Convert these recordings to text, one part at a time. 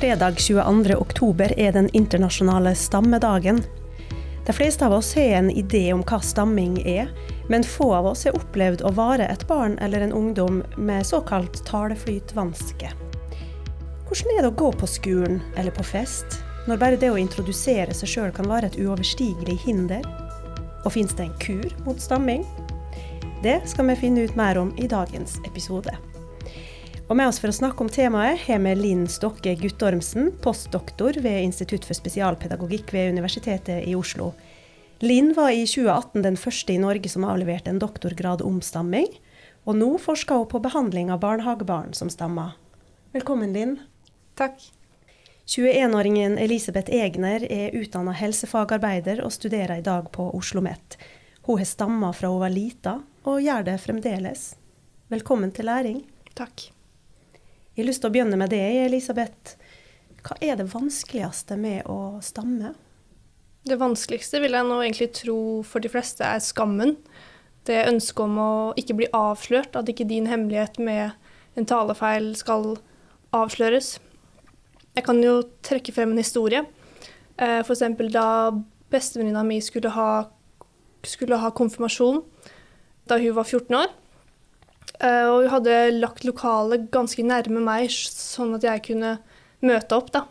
Fredag 22. oktober er den internasjonale stammedagen. De fleste av oss har en idé om hva stamming er, men få av oss har opplevd å være et barn eller en ungdom med såkalt taleflytvanske. Hvordan er det å gå på skolen eller på fest, når bare det å introdusere seg sjøl kan være et uoverstigelig hinder? Og fins det en kur mot stamming? Det skal vi finne ut mer om i dagens episode. Og med oss for å snakke om temaet har vi Linn Stokke Guttormsen, postdoktor ved Institutt for spesialpedagogikk ved Universitetet i Oslo. Linn var i 2018 den første i Norge som avleverte en doktorgrad om stamming, og nå forsker hun på behandling av barnehagebarn som stammer. Velkommen, Linn. Takk. 21-åringen Elisabeth Egner er utdanna helsefagarbeider og studerer i dag på Oslo OsloMet. Hun har stamma fra hun var lita, og gjør det fremdeles. Velkommen til læring. Takk. Jeg har lyst til å begynne med det, Elisabeth. Hva er det vanskeligste med å stamme? Det vanskeligste vil jeg nå egentlig tro for de fleste er skammen. Det ønsket om å ikke bli avslørt, at ikke din hemmelighet med en talefeil skal avsløres. Jeg kan jo trekke frem en historie. Eh, F.eks. da bestevenninna mi skulle ha, skulle ha konfirmasjon da hun var 14 år. Eh, og hun hadde lagt lokalet ganske nærme meg, sånn at jeg kunne møte opp, da.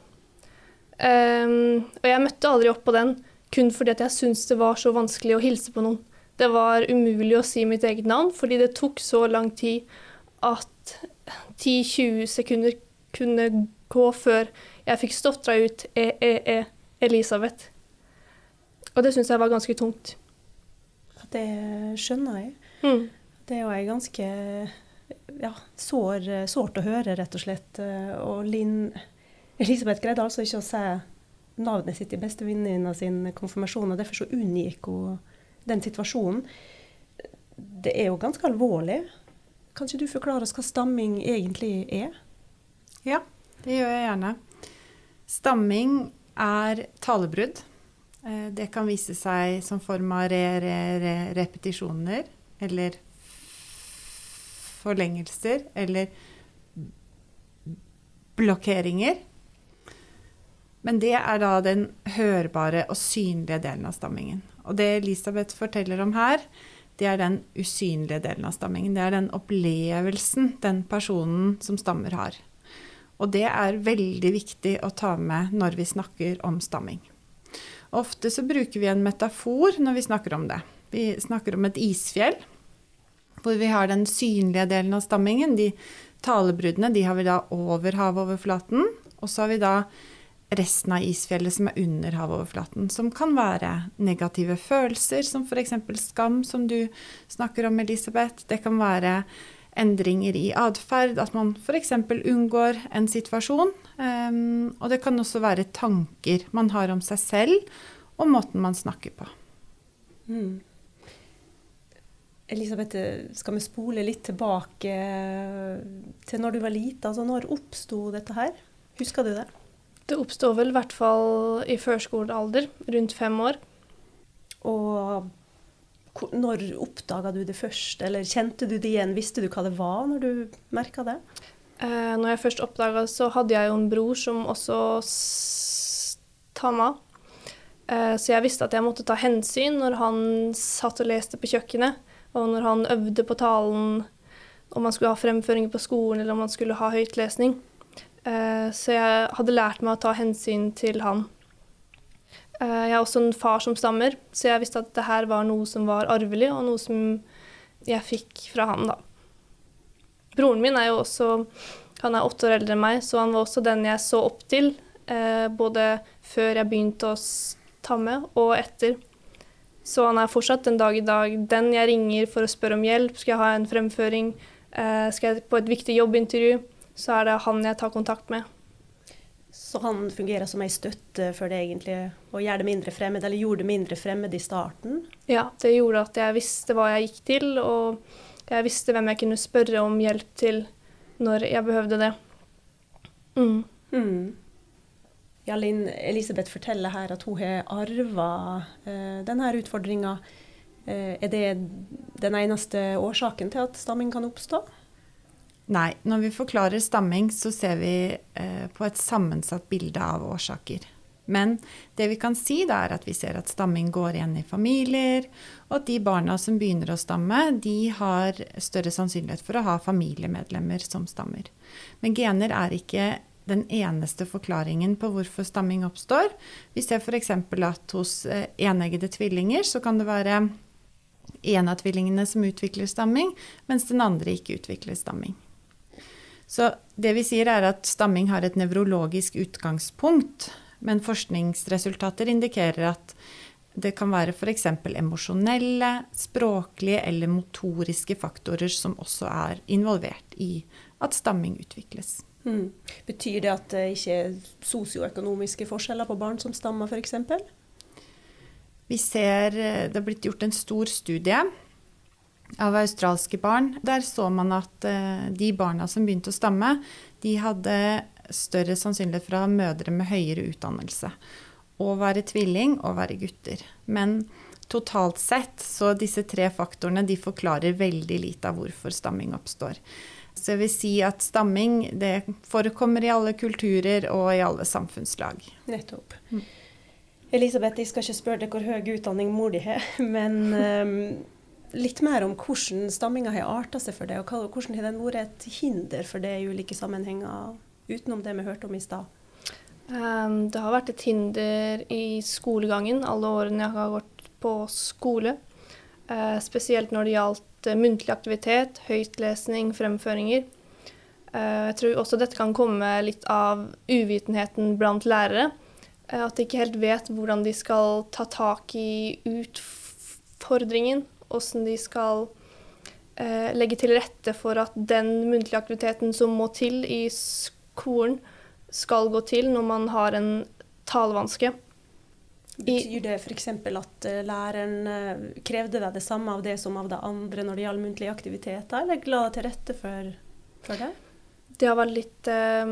Um, og jeg møtte aldri opp på den kun fordi jeg syntes det var så vanskelig å hilse på noen. Det var umulig å si mitt eget navn, fordi det tok så lang tid at 10-20 sekunder kunne gå før jeg fikk stotra ut e-e-e Elisabeth. Og det syns jeg var ganske tungt. Det skjønner jeg. Mm. Det er jo ei ganske ja, sår, sårt å høre, rett og slett. Og Linn Elisabeth greide altså ikke å si navnet sitt i bestevenninna sin konfirmasjon, og derfor så unngikk hun den situasjonen. Det er jo ganske alvorlig. Kan ikke du forklare oss hva stamming egentlig er? Ja, det gjør jeg gjerne. Stamming er talebrudd. Eh, det kan vise seg som form av re re repetisjoner eller forlengelser eller blokkeringer. Men det er da den hørbare og synlige delen av stammingen. Og det Elisabeth forteller om her, det er den usynlige delen av stammingen. Det er den opplevelsen den personen som stammer, har. Og det er veldig viktig å ta med når vi snakker om stamming. Ofte så bruker vi en metafor når vi snakker om det. Vi snakker om et isfjell hvor vi har den synlige delen av stammingen. De talebruddene de har vi da over havoverflaten. Og så har vi da resten av isfjellet som er under havoverflaten. Som kan være negative følelser, som f.eks. skam, som du snakker om, Elisabeth. Det kan være endringer i atferd, at man f.eks. unngår en situasjon. Um, og det kan også være tanker man har om seg selv og måten man snakker på. Mm. Elisabeth, skal vi spole litt tilbake til når du var lita? Altså, når oppsto dette her? Husker du det? Det oppsto vel i hvert fall i førskolealder, rundt fem år. Og når oppdaga du det først, eller kjente du det igjen? Visste du hva det var når du merka det? Eh, når jeg først oppdaga det, så hadde jeg jo en bror som også tamma. Eh, så jeg visste at jeg måtte ta hensyn når han satt og leste på kjøkkenet. Og når han øvde på talen, om man skulle ha fremføringer på skolen eller om man skulle ha høytlesning. Eh, så jeg hadde lært meg å ta hensyn til han. Eh, jeg har også en far som stammer, så jeg visste at det her var noe som var arvelig, og noe som jeg fikk fra han, da. Broren min er jo også Han er åtte år eldre enn meg, så han var også den jeg så opp til, eh, både før jeg begynte å stamme, og etter. Så han er fortsatt den dag i dag den jeg ringer for å spørre om hjelp. Skal jeg ha en fremføring, eh, skal jeg på et viktig jobbintervju, så er det han jeg tar kontakt med. Så han fungerer som ei støtte for deg egentlig, og gjør det mindre fremmed, eller gjorde det mindre fremmed i starten? Ja, det gjorde at jeg visste hva jeg gikk til, og jeg visste hvem jeg kunne spørre om hjelp til når jeg behøvde det. Mm. Mm. Ja, Linn Elisabeth forteller her at hun har arva eh, denne utfordringa. Eh, er det den eneste årsaken til at stamming kan oppstå? Nei. Når vi forklarer stamming, så ser vi eh, på et sammensatt bilde av årsaker. Men det vi kan si, da, er at vi ser at stamming går igjen i familier, og at de barna som begynner å stamme, de har større sannsynlighet for å ha familiemedlemmer som stammer. Men gener er ikke den eneste forklaringen på hvorfor stamming oppstår. Vi ser f.eks. at hos eh, eneggede tvillinger så kan det være en av tvillingene som utvikler stamming, mens den andre ikke utvikler stamming. Så det vi sier er at stamming har et nevrologisk utgangspunkt, men forskningsresultater indikerer at det kan være f.eks. emosjonelle, språklige eller motoriske faktorer som også er involvert i at stamming utvikles. Mm. Betyr det at det ikke er sosioøkonomiske forskjeller på barn som stammer f.eks.? Vi ser Det har blitt gjort en stor studie av australske barn. Der så man at uh, de barna som begynte å stamme, de hadde større sannsynlighet for å ha mødre med høyere utdannelse. Å være tvilling og være gutter. Men totalt sett så disse tre faktorene de forklarer veldig lite av hvorfor stamming oppstår. Så jeg vil si at stamming det forekommer i alle kulturer og i alle samfunnslag. Nettopp. Mm. Elisabeth, jeg skal ikke spørre deg hvor høy utdanning mor di har, men um, litt mer om hvordan stamminga har arta seg for deg, og hvordan har den vært et hinder for det i ulike sammenhenger, utenom det vi hørte om i stad? Um, det har vært et hinder i skolegangen alle årene jeg har gått på skole. Uh, spesielt når det gjaldt uh, muntlig aktivitet, høytlesning, fremføringer. Uh, jeg tror også dette kan komme litt av uvitenheten blant lærere. At de ikke helt vet hvordan de skal ta tak i utfordringen hvordan de skal eh, legge til rette for at den muntlige aktiviteten som må til i skolen, skal gå til når man har en talevanske. Betyr det f.eks. at uh, læreren uh, krevde deg det samme av det som av det andre når det gjaldt muntlige aktiviteter, eller la til rette for, for det? Det har vært litt eh,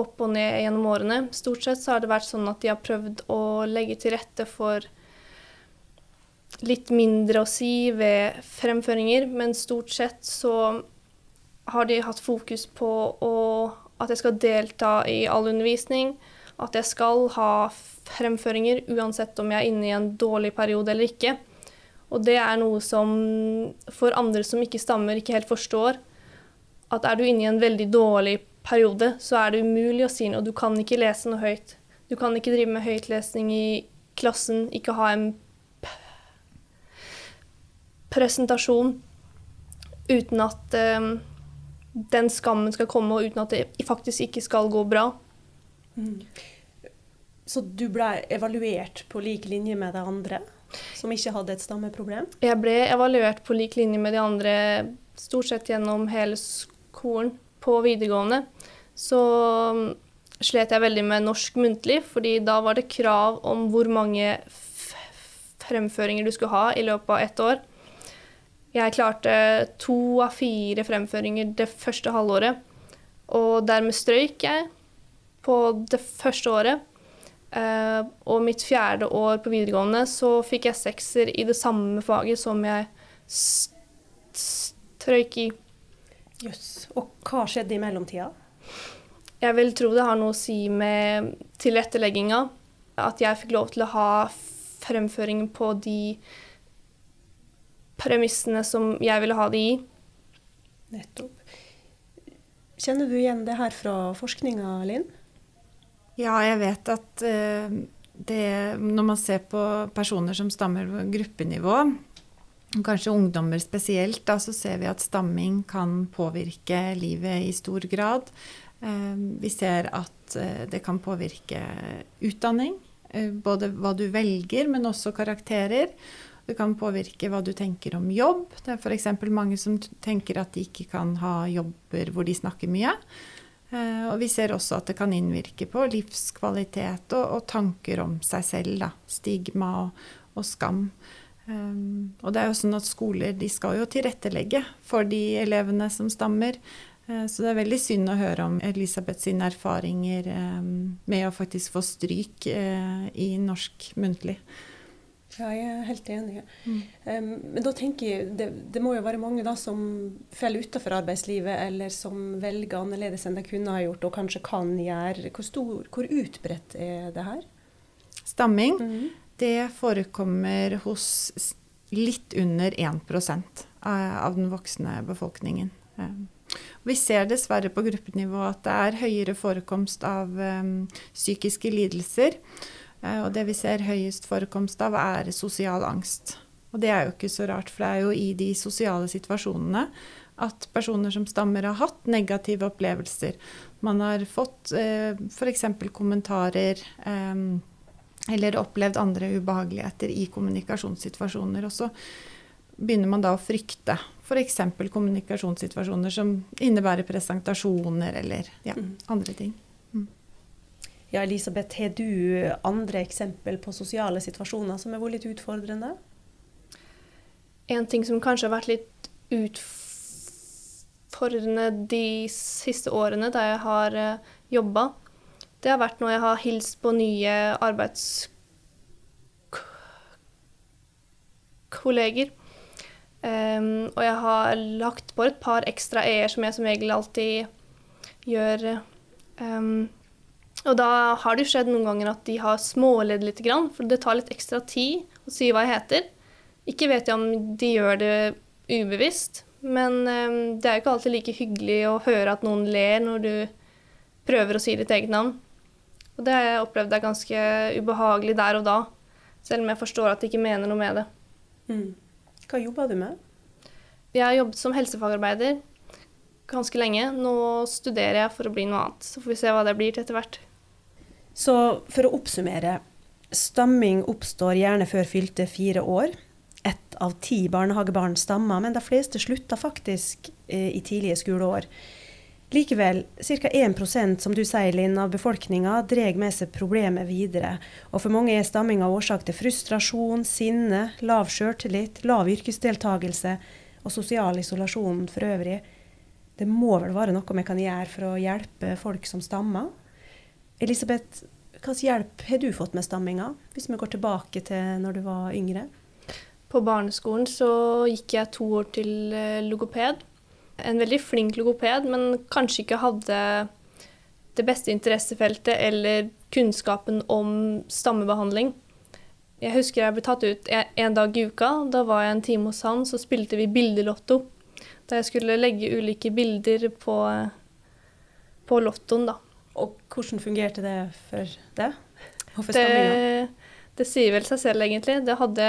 opp og ned gjennom årene. Stort sett så har det vært sånn at de har prøvd å legge til rette for litt mindre å si ved fremføringer, men stort sett så har de hatt fokus på å, at jeg skal delta i all undervisning, at jeg skal ha fremføringer uansett om jeg er inne i en dårlig periode eller ikke. Og det er noe som for andre som ikke stammer, ikke helt forstår. At er du inne i en veldig dårlig periode, så er det umulig å si noe. Du kan ikke lese noe høyt. Du kan ikke drive med høytlesning i klassen, ikke ha en presentasjon uten at um, den skammen skal komme, og uten at det faktisk ikke skal gå bra. Mm. Så du ble evaluert på lik linje med de andre som ikke hadde et stammeproblem? Jeg ble evaluert på lik linje med de andre stort sett gjennom hele skolen på videregående. Så slet jeg veldig med norsk muntlig, fordi da var det krav om hvor mange fremføringer du skulle ha i løpet av ett år. Jeg klarte to av fire fremføringer det første halvåret. Og dermed strøyk jeg på det første året. Uh, og mitt fjerde år på videregående så fikk jeg sekser i det samme faget som jeg strøyk i. Jøss. Yes. Og hva skjedde i mellomtida? Jeg vil tro det har noe å si med tilrettelegginga. At jeg fikk lov til å ha fremføring på de premissene som jeg ville ha det i. Nettopp. Kjenner du igjen det her fra forskninga, Linn? Ja, jeg vet at uh, det, når man ser på personer som stammer på gruppenivå, kanskje ungdommer spesielt, da, så ser vi at stamming kan påvirke livet i stor grad. Uh, vi ser at uh, det kan påvirke utdanning, både hva du velger, men også karakterer. Det kan påvirke hva du tenker om jobb. Det er f.eks. mange som tenker at de ikke kan ha jobber hvor de snakker mye. Eh, og vi ser også at det kan innvirke på livskvalitet og, og tanker om seg selv. Da. Stigma og, og skam. Um, og det er jo sånn at skoler de skal jo tilrettelegge for de elevene som stammer. Uh, så det er veldig synd å høre om Elisabeth sine erfaringer um, med å faktisk få stryk uh, i norsk muntlig. Ja, jeg er helt enig. Mm. Um, men da tenker jeg, det, det, må jo være mange da som faller utenfor arbeidslivet, eller som velger annerledes enn de kunne ha gjort, og kanskje kan gjøre. Hvor, stor, hvor utbredt er det her? Stamming, mm. det forekommer hos litt under 1% av den voksne befolkningen. Vi ser dessverre på gruppenivå at det er høyere forekomst av psykiske lidelser. Uh, og det vi ser høyest forekomst av, er sosial angst. Og det er jo ikke så rart, for det er jo i de sosiale situasjonene at personer som stammer, har hatt negative opplevelser. Man har fått eh, f.eks. kommentarer eh, eller opplevd andre ubehageligheter i kommunikasjonssituasjoner. Og så begynner man da å frykte f.eks. kommunikasjonssituasjoner som innebærer presentasjoner eller ja, mm. andre ting. Ja, Elisabeth, har du andre eksempel på sosiale situasjoner som har vært litt utfordrende? En ting som kanskje har vært litt utfordrende de siste årene da jeg har eh, jobba, det har vært når jeg har hilst på nye arbeidskolleger. Um, og jeg har lagt på et par ekstra e-er, som jeg som regel alltid gjør. Um, og da har det jo skjedd noen ganger at de har småledd litt, for det tar litt ekstra tid å si hva jeg heter. Ikke vet jeg om de gjør det ubevisst, men um, det er jo ikke alltid like hyggelig å høre at noen ler når du prøver å si ditt eget navn. Og det har jeg opplevd er ganske ubehagelig der og da, selv om jeg forstår at de ikke mener noe med det. Mm. Hva jobba du med? Jeg har jobbet som helsefagarbeider ganske lenge. Nå studerer jeg for å bli noe annet. Så får vi se hva det blir til etter hvert. Så for å oppsummere. Stamming oppstår gjerne før fylte fire år. Ett av ti barnehagebarn stammer, men de fleste slutter faktisk eh, i tidlige skoleår. Likevel, ca. 1% som du sier, Linn, av befolkninga drar med seg problemet videre. Og for mange er stamminga årsak til frustrasjon, sinne, lav sjøltillit, lav yrkesdeltagelse og sosial isolasjon for øvrig. Det må vel være noe vi kan gjøre for å hjelpe folk som stammer? Elisabeth, hvilken hjelp har du fått med stamminga, hvis vi går tilbake til når du var yngre? På barneskolen så gikk jeg to år til eh, logoped en veldig flink logoped, men kanskje ikke hadde det beste interessefeltet eller kunnskapen om stammebehandling. Jeg husker jeg ble tatt ut en dag i uka. Da var jeg en time hos han, så spilte vi bildelotto. Da jeg skulle legge ulike bilder på, på lottoen, da. Og hvordan fungerte det for deg? Det, det sier vel seg selv, egentlig. Det hadde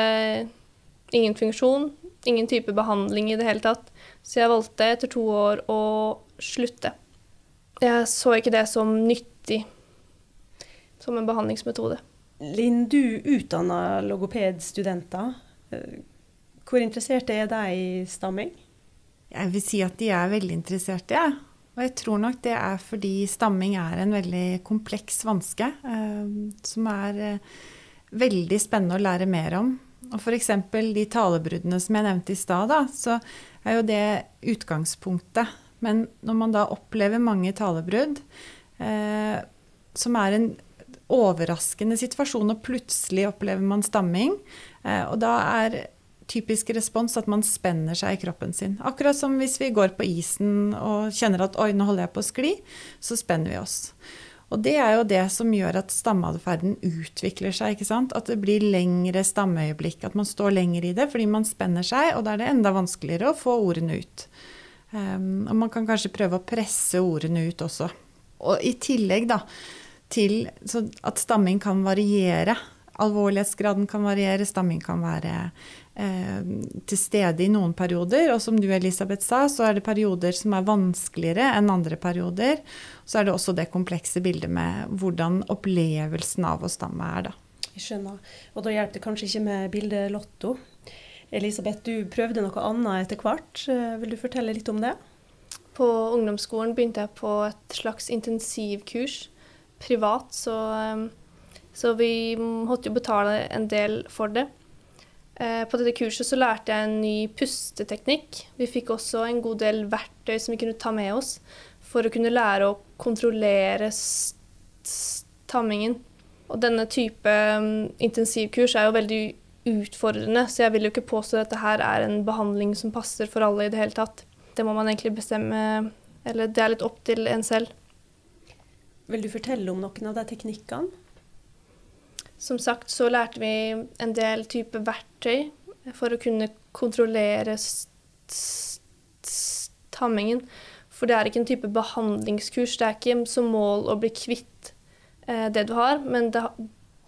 ingen funksjon, ingen type behandling i det hele tatt. Så jeg valgte etter to år å slutte. Jeg så ikke det som nyttig som en behandlingsmetode. Linn, du utdanna logopedstudenter. Hvor interessert er de i stamming? Jeg vil si at de er veldig interesserte, jeg. Ja. Og jeg tror nok det er fordi stamming er en veldig kompleks vanske. Eh, som er eh, veldig spennende å lære mer om. Og f.eks. de talebruddene som jeg nevnte i stad, så er jo det utgangspunktet. Men når man da opplever mange talebrudd, eh, som er en overraskende situasjon, og plutselig opplever man stamming, eh, og da er typisk respons at man spenner seg i kroppen sin. Akkurat som hvis vi går på isen og kjenner at 'oi, nå holder jeg på å skli', så spenner vi oss. Og det er jo det som gjør at stammeatferden utvikler seg. ikke sant? At det blir lengre stammeøyeblikk. At man står lenger i det fordi man spenner seg, og da er det enda vanskeligere å få ordene ut. Um, og man kan kanskje prøve å presse ordene ut også. Og i tillegg da, til at stamming kan variere. Alvorlighetsgraden kan variere, stamming kan være til stede i noen perioder. Og som du Elisabeth sa, så er det perioder som er vanskeligere enn andre perioder. Så er det også det komplekse bildet med hvordan opplevelsen av å stamme er, da. Jeg skjønner. Og da hjelper det kanskje ikke med bildet Lotto. Elisabeth, du prøvde noe annet etter hvert. Eh, vil du fortelle litt om det? På ungdomsskolen begynte jeg på et slags intensivkurs privat, så, eh, så vi måtte jo betale en del for det. Eh, på dette kurset så lærte jeg en ny pusteteknikk. Vi fikk også en god del verktøy som vi kunne ta med oss for å kunne lære å kontrollere stammingen. Og denne type mm, intensivkurs er jo veldig utfordrende. Så jeg vil jo ikke påstå at dette her er en behandling som passer for alle i det hele tatt. Det må man egentlig bestemme Eller det er litt opp til en selv. Vil du fortelle om noen av de teknikkene? Som sagt så lærte vi en del type verktøy for å kunne kontrollere stammingen. For det er ikke en type behandlingskurs. Det er ikke som mål å bli kvitt eh, det du har, men det,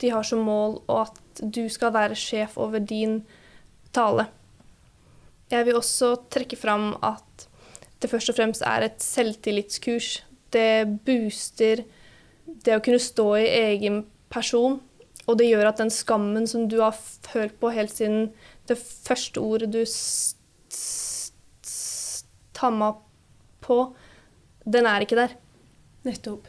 de har som mål at du skal være sjef over din tale. Jeg vil også trekke fram at det først og fremst er et selvtillitskurs. Det booster det å kunne stå i egen person, og det gjør at den skammen som du har følt på helt siden det første ordet du tamma på, den er ikke der. Nettopp.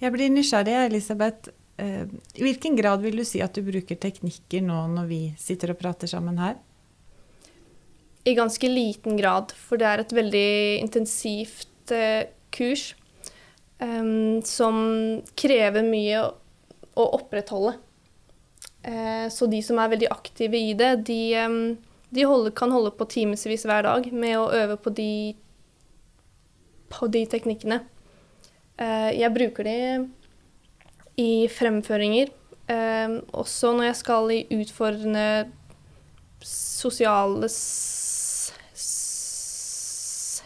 Jeg blir nysgjerrig, Elisabeth. Eh, I hvilken grad vil du si at du bruker teknikker nå når vi sitter og prater sammen her? I ganske liten grad, for det er et veldig intensivt eh, kurs um, som krever mye å, opprettholde. Uh, så de som er veldig aktive i det, de, de holde, kan holde på timevis hver dag med å øve på de, på de teknikkene. Uh, jeg bruker de i fremføringer. Også når jeg skal i utfordrende sosiale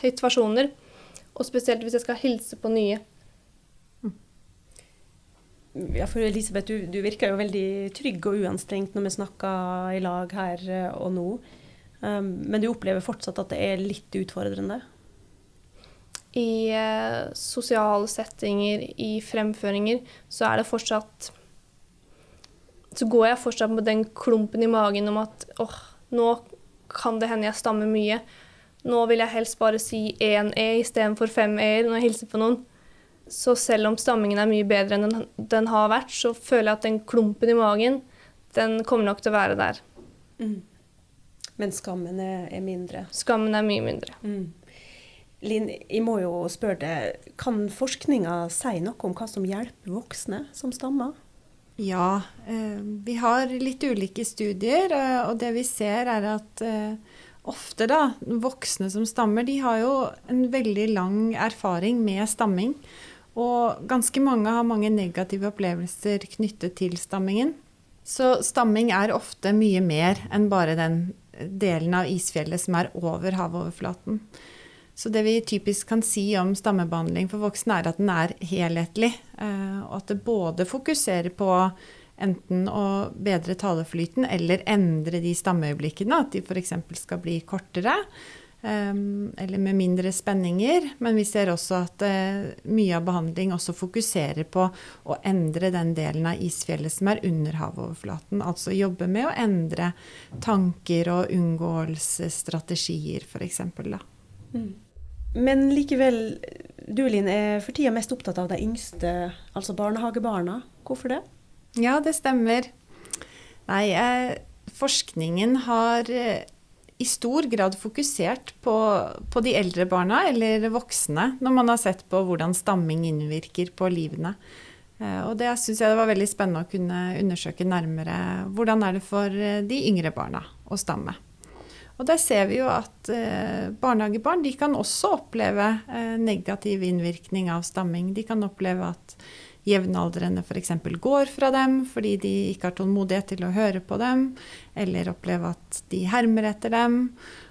situasjoner. Og spesielt hvis jeg skal hilse på nye. Ja, for Elisabeth, du, du, virker jo veldig trygg og uanstrengt når vi snakker i lag her eh, og nå. Um, men du opplever fortsatt at det er litt utfordrende? I eh, sosiale settinger, i fremføringer, så er det fortsatt Så går jeg fortsatt med den klumpen i magen om at åh, oh, nå kan det hende jeg stammer mye. Nå vil jeg helst bare si én E istedenfor fem E-er når jeg hilser på noen. Så selv om stammingen er mye bedre enn den, den, har vært, så føler jeg at den klumpen i magen, den kommer nok til å være der. Mm. Men skammen er, mindre? Skammen er mye mindre. Mm. Linn, jeg må jo spørre deg, kan forskninga si noe om hva som hjelper voksne som stammer? Ja, eh, vi har litt ulike studier, eh, og det vi ser er at eh, ofte da, voksne som stammer, de har jo en veldig lang erfaring med stamming. Og ganske mange har mange negative opplevelser knyttet til stammingen. Så stamming er ofte mye mer enn bare den delen av isfjellet som er over havoverflaten. Så det vi typisk kan si om stammebehandling for voksne, er at den er helhetlig. Eh, og at det både fokuserer på enten å bedre taleflyten eller endre de stammeøyeblikkene. At de f.eks. skal bli kortere. Um, eller med mindre spenninger. Men vi ser også at uh, mye av behandling også fokuserer på å endre den delen av isfjellet som er under havoverflaten. Altså jobbe med å endre tanker og unngåelsesstrategier, f.eks. Mm. Men likevel, du Linn er for tida mest opptatt av de yngste, altså barnehagebarna. Hvorfor det? Ja, det stemmer. Nei, eh, forskningen har eh, i stor grad fokusert på, på, de eldre barna, eller voksne, når man har sett på hvordan stamming innvirker på livene. Eh, og det syns jeg det var veldig spennende å kunne undersøke nærmere. Hvordan er det for eh, de yngre barna å stamme? Og der ser vi jo at eh, barnehagebarn de kan også oppleve negativ innvirkning av stamming. De kan oppleve at jevnaldrende f.eks. går fra dem fordi de ikke har tålmodighet til å høre på dem, eller oppleve at de hermer etter dem.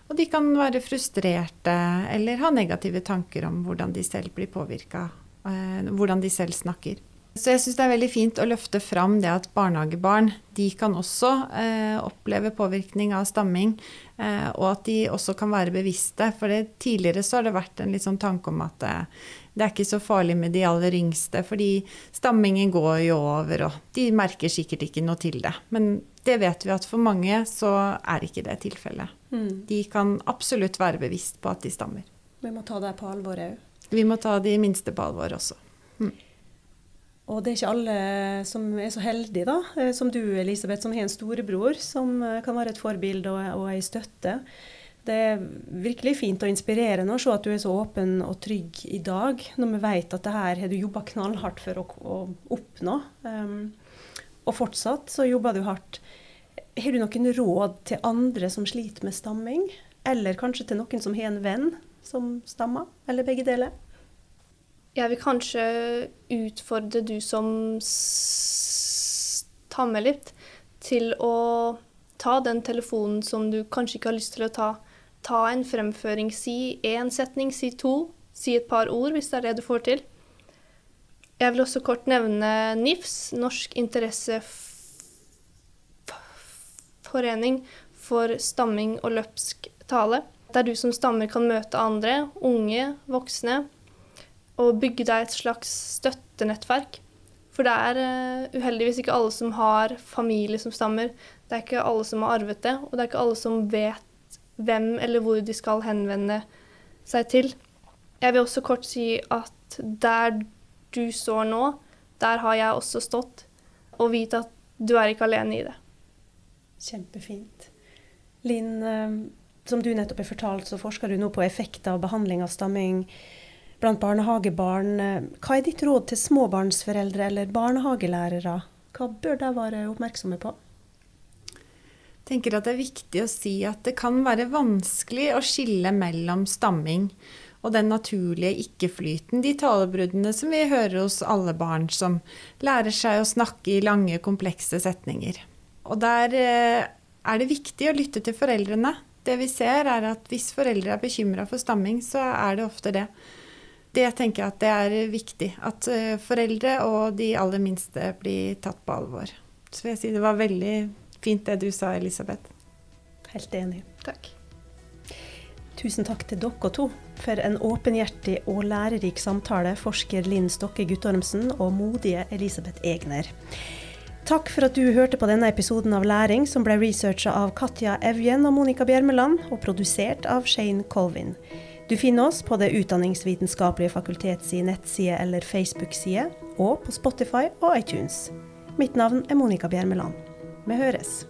Og de kan være frustrerte eller ha negative tanker om hvordan de selv blir påvirka, eh, hvordan de selv snakker. Så jeg syns det er veldig fint å løfte fram det at barnehagebarn de kan også eh, oppleve påvirkning av stamming, eh, og at de også kan være bevisste. For det, tidligere så har det vært en litt sånn tanke om at eh, det er ikke så farlig med de aller yngste, fordi stammingen går jo over, og de merker sikkert ikke noe til det. Men det vet vi at for mange så er ikke det tilfellet. Mm. De kan absolutt være bevisst på at de stammer. Vi må ta det på alvor òg. Vi må ta de minste på alvor også. Mm. Og det er ikke alle som er så heldige, da, eh, som du Elisabeth, som har en storebror som eh, kan være et forbilde og, og ei støtte. Det er virkelig fint og inspirerende å se at du er så åpen og trygg i dag, når vi vet at det her har du jobba knallhardt for å, å oppnå. Um, og fortsatt så jobber du hardt. Har du noen råd til andre som sliter med stamming? Eller kanskje til noen som har en venn som stammer? Eller begge deler? Jeg vil kanskje utfordre du som stammer litt, til å ta den telefonen som du kanskje ikke har lyst til å ta. Ta en fremføring. Si én setning, si to. Si et par ord, hvis det er det du får til. Jeg vil også kort nevne NIFS, Norsk interesseforening for stamming og løpsk tale. Der du som stammer kan møte andre, unge, voksne, og bygge deg et slags støttenettverk. For det er uh, uheldigvis ikke alle som har familie som stammer. Det er ikke alle som har arvet det, og det er ikke alle som vet hvem eller hvor de skal henvende seg til. Jeg vil også kort si at der du står nå, der har jeg også stått. Og vite at du er ikke alene i det. Kjempefint. Linn, eh, som du nettopp har fortalt, så forsker du nå på effekter av behandling av stamming blant barnehagebarn. Hva er ditt råd til småbarnsforeldre eller barnehagelærere? Hva bør de være oppmerksomme på? Tenker at det er viktig å si at det kan være vanskelig å skille mellom stamming og den naturlige ikke-flyten, de talebruddene som vi hører hos alle barn som lærer seg å snakke i lange, komplekse setninger. Og der eh, er det viktig å lytte til foreldrene. Det vi ser, er at hvis foreldre er bekymra for stamming, så er det ofte det. Det tenker jeg at det er viktig. At eh, foreldre og de aller minste blir tatt på alvor. Så vil jeg si det var veldig fint det du sa, Elisabeth. Helt enig. Takk. Tusen takk til dere to for en åpenhjertig og lærerik samtale, forsker Linn Stokke Guttormsen og modige Elisabeth Egner. Takk for at du hørte på denne episoden av Læring, som ble researcha av Katja Evjen og Monica Bjermeland, og produsert av Shane Colvin. Du finner oss på Det utdanningsvitenskapelige fakultets nettside eller Facebook-side, og på Spotify og iTunes. Mitt navn er Monica Bjermeland. Vi høres.